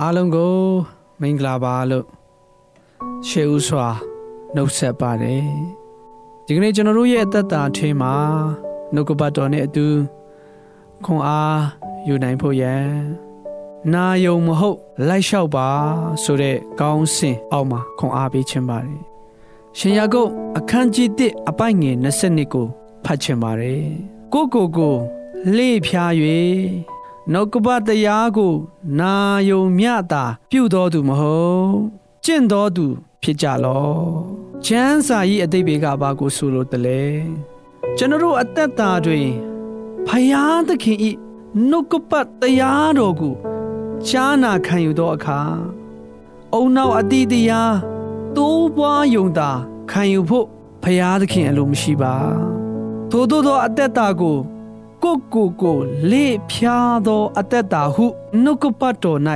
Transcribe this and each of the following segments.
အားလုံးကိုမင်္ဂလာပါလို့ရှေးဦးစွာနှုတ်ဆက်ပါတယ်ဒီကနေ့ကျွန်တော်တို့ရဲ့အသက်တာအထင်းမှာနှုတ်ကပတ်တော်နဲ့အတူခွန်အားယူနိုင်ဖို့ရန်နာယုံမဟုတ်လိုက်လျှောက်ပါဆိုတဲ့ကောင်းစဉ်အောက်မှာခွန်အားပေးခြင်းပါတယ်ရှင်ယာကုပ်အခန်းကြီး1အပိုက်ငယ်20ကိုဖတ်ခြင်းပါတယ်ကိုကိုကိုလေ့ဖြား၍ နှုတ်ကပတရားကို နာယုံမြတာပြုတော်သူမဟုတ်ကျင့်တော်သူ ဖြစ်ကြလောချမ်းစာဤအတိတ်ဘေကဘာကိုဆိုလိုတလဲကျွန်တော်တို့အသက်တာတွင်ဖယားသခင်ဤနှုတ်ကပတရားတော်ကိုရှားနာခံယူသောအခါအုံနောက်အတိတရားတိုးပွားယုံတာခံယူဖို့ဖယားသခင်အလိုမရှိပါ ထို့သောအသက်တာကို ကိုကိုကိုလေဖြားသောအသက်တာဟုနှုတ်ကပတ်တော်၌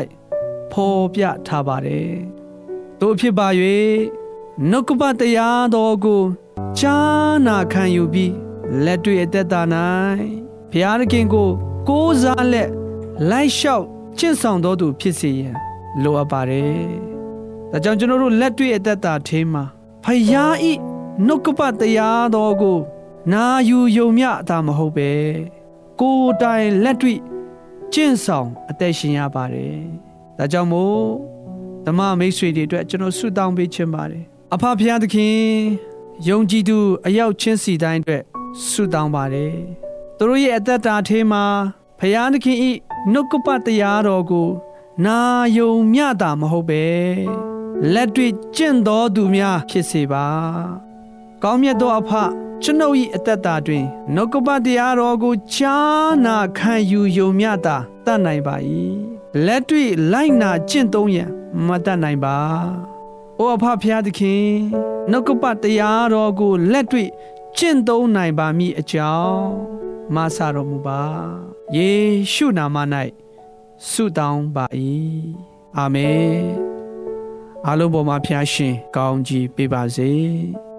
ဖော်ပြထားပါတယ်တို့ဖြစ်ပါ၍နှုတ်ကပတ်တရားတော်ကိုချာနာခံယူပြီးလက်တွေ့အသက်တာ၌ဘုရားသခင်ကို ကိုးစားလက်လိုက်လျှောက်ကျင့်ဆောင်တော်သူဖြစ်စေရန်လိုအပ်ပါတယ်ဒါကြောင့်ကျွန်တော်တို့လက်တွေ့အသက်တာထဲမှာဖယားဤနှုတ်ကပတ်တရားတော်ကို နာယူယုံမြအတာမဟုတ်ပဲ ကိုယ်တိုင်လက်တွေ့ကျင့်ဆောင်အသက်ရှင်ရပါတယ်ဒါကြောင့်မို့ဓမ္မမိတ်ဆွေတွေအတွက်ကျွန်တော်ဆုတောင်းပေးချင်ပါတယ်အဖဖခင်သခင်ယုံကြည်သူအရောက်ချင်းစီတိုင်းအတွက်ဆုတောင်းပါတယ်သူတို့ရဲ့အသက်တာထဲမှာဖခင်သခင်ဤနှုတ်ကပတရားတော်ကို နာယုံမြတာမဟုတ်ပဲလက်တွေ့ကျင့်တော်သူများဖြစ်စေပါကောင်းမြတ်သောအဖ ကျွန်ုပ်၏အသက်တာတွင်နှုတ်ကပတရားတော်ကိုချာနာခံယူယုံမြတာတတ်နိုင်ပါ၏လက်တွေ့လိုက်နာကျင့်သုံးရန်မတတ်နိုင်ပါ။အိုအဖဖျားသခင်နှုတ်ကပတရားတော်ကိုလက်တွေ့ကျင့်သုံးနိုင်ပါမည်အကြောင်းမဆတော်မူပါ။ယေရှုနာမ၌ဆုတောင်းပါ၏။အာမင်။အားလုံးပေါ်မှာဖျားရှင်ကောင်းကြီးပေးပါစေ။